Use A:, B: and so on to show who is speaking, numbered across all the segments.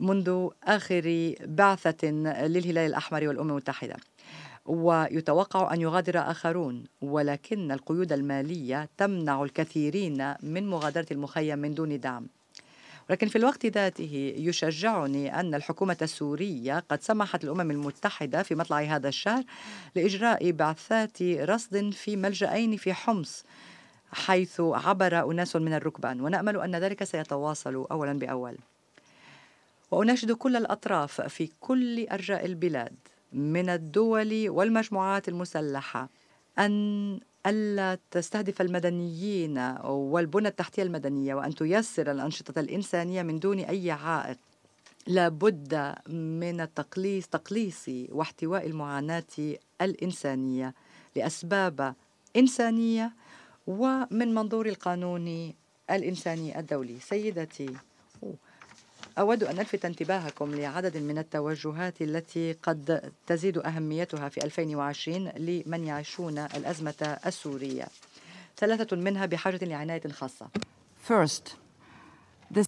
A: منذ آخر بعثة للهلال الأحمر والأمم المتحدة. ويتوقع أن يغادر آخرون ولكن القيود المالية تمنع الكثيرين من مغادرة المخيم من دون دعم. ولكن في الوقت ذاته يشجعني أن الحكومة السورية قد سمحت الأمم المتحدة في مطلع هذا الشهر لإجراء بعثات رصد في ملجأين في حمص حيث عبر أناس من الركبان. ونأمل أن ذلك سيتواصل أولا بأول. وأناشد كل الأطراف في كل أرجاء البلاد من الدول والمجموعات المسلحة أن ألا تستهدف المدنيين والبنى التحتية المدنية وأن تيسر الأنشطة الإنسانية من دون أي عائق. لابد من التقليص تقليص واحتواء المعاناة الإنسانية لأسباب إنسانية ومن منظور القانون الإنساني الدولي. سيدتي أود أن ألفت انتباهكم لعدد من التوجهات التي قد تزيد أهميتها في 2020 لمن يعيشون الأزمة السورية. ثلاثة منها بحاجة لعناية خاصة.
B: First,
C: this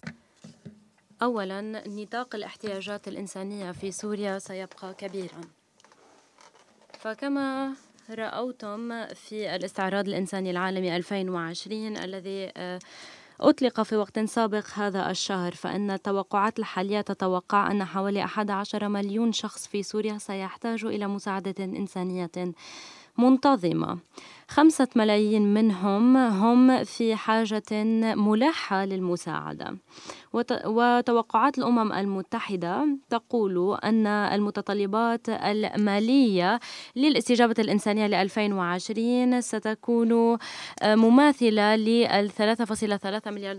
C: أولا نطاق الاحتياجات الإنسانية في سوريا سيبقى كبيرا. فكما رأوتم في الاستعراض الإنساني العالمي 2020 الذي آه، أطلق في وقت سابق هذا الشهر فإن التوقعات الحالية تتوقع أن حوالي 11 مليون شخص في سوريا سيحتاج إلى مساعدة إنسانية منتظمة. خمسة ملايين منهم هم في حاجة ملحة للمساعدة. وتوقعات الأمم المتحدة تقول أن المتطلبات المالية للاستجابة الإنسانية ل 2020 ستكون مماثلة ل 3.3 مليار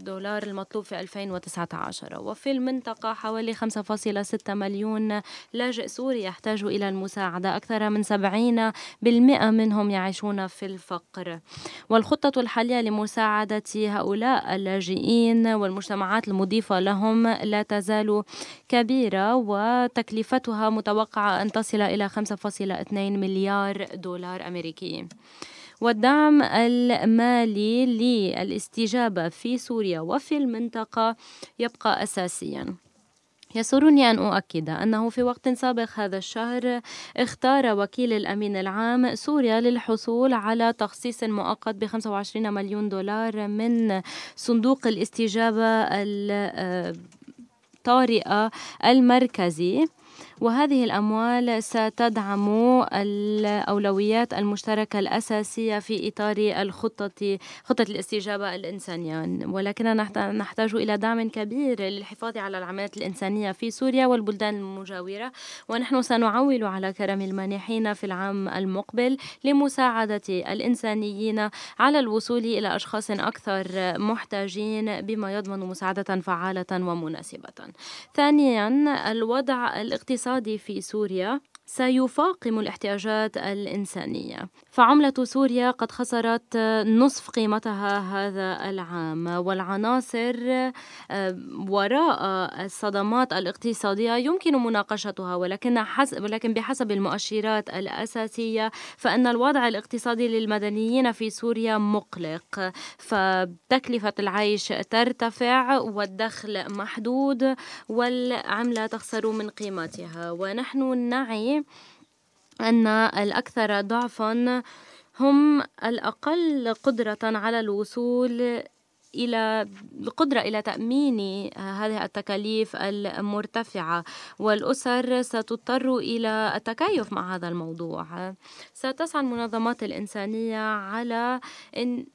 C: دولار المطلوب في 2019 وفي المنطقة حوالي 5.6 مليون لاجئ سوري يحتاج إلى المساعدة. أكثر من 70% منهم يعيشون في الفقر. والخطة الحالية لمساعدة هؤلاء اللاجئين والمجتمعات المجتمعات المضيفة لهم لا تزال كبيرة وتكلفتها متوقعة أن تصل إلى 5.2 مليار دولار أمريكي. والدعم المالي للاستجابة في سوريا وفي المنطقة يبقى أساسياً. يسرني أن أؤكد أنه في وقت سابق هذا الشهر اختار وكيل الأمين العام سوريا للحصول على تخصيص مؤقت ب 25 مليون دولار من صندوق الاستجابة الطارئة المركزي. وهذه الأموال ستدعم الأولويات المشتركة الأساسية في إطار الخطة خطة الاستجابة الإنسانية ولكننا نحتاج إلى دعم كبير للحفاظ على العمليات الإنسانية في سوريا والبلدان المجاورة ونحن سنعول على كرم المانحين في العام المقبل لمساعدة الإنسانيين على الوصول إلى أشخاص أكثر محتاجين بما يضمن مساعدة فعالة ومناسبة. ثانيا الوضع الاقتصادي الاقتصادي في سوريا. سيفاقم الاحتياجات الإنسانية. فعملة سوريا قد خسرت نصف قيمتها هذا العام والعناصر آه، وراء الصدمات الاقتصادية يمكن مناقشتها ولكن حسب ولكن بحسب المؤشرات الأساسية فإن الوضع الاقتصادي للمدنيين في سوريا مقلق. فتكلفة العيش ترتفع والدخل محدود والعملة تخسر من قيمتها. ونحن نعي أن الأكثر ضعفا هم الأقل قدرة على الوصول إلى القدرة إلى تأمين هذه التكاليف المرتفعة والأسر ستضطر إلى التكيف مع هذا الموضوع. ستسعى المنظمات الإنسانية على إن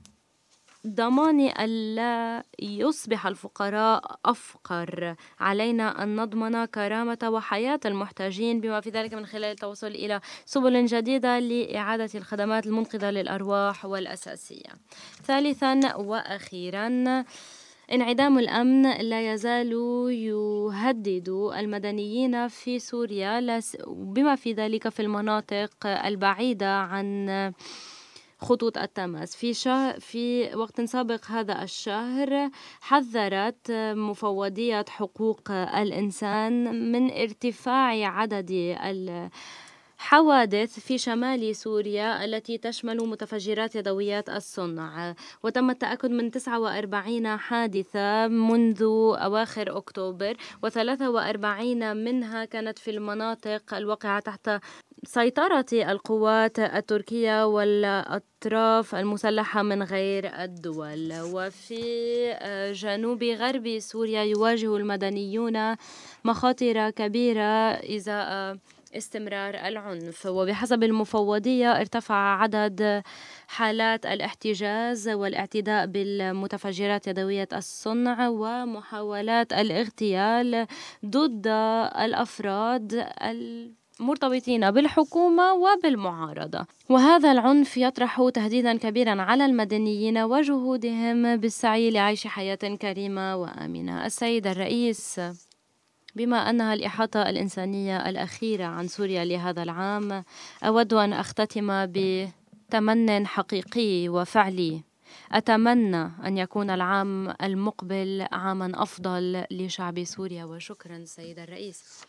C: ضمان ألا يصبح الفقراء أفقر. علينا أن نضمن كرامة وحياة المحتاجين بما في ذلك من خلال التوصل إلى سبل جديدة لإعادة الخدمات المنقذة للأرواح والأساسية. ثالثا وأخيرا انعدام الأمن لا يزال يهدد المدنيين في سوريا بما في ذلك في المناطق البعيدة عن خطوط التماس. في شهر في وقت سابق هذا الشهر حذرت مفوضية حقوق الإنسان من ارتفاع عدد حوادث في شمال سوريا التي تشمل متفجرات يدويات الصنع. وتم التأكد من 49 حادثة منذ أواخر أكتوبر و43 منها كانت في المناطق الواقعة تحت سيطرة القوات التركية والأطراف المسلحة من غير الدول. وفي جنوب غرب سوريا يواجه المدنيون مخاطر كبيرة إزاء استمرار العنف. وبحسب المفوضية ارتفع عدد حالات الاحتجاز والاعتداء بالمتفجرات يدوية الصنع ومحاولات الاغتيال ضد الأفراد مرتبطين بالحكومة وبالمعارضة. وهذا العنف يطرح تهديدا كبيرا على المدنيين وجهودهم بالسعي لعيش حياة كريمة وآمنة. السيد الرئيس بما أنها الإحاطة الإنسانية الأخيرة عن سوريا لهذا العام أود أن أختتم بتمن حقيقي وفعلي. أتمنى أن يكون العام المقبل عاما أفضل لشعب سوريا. وشكرا سيد الرئيس.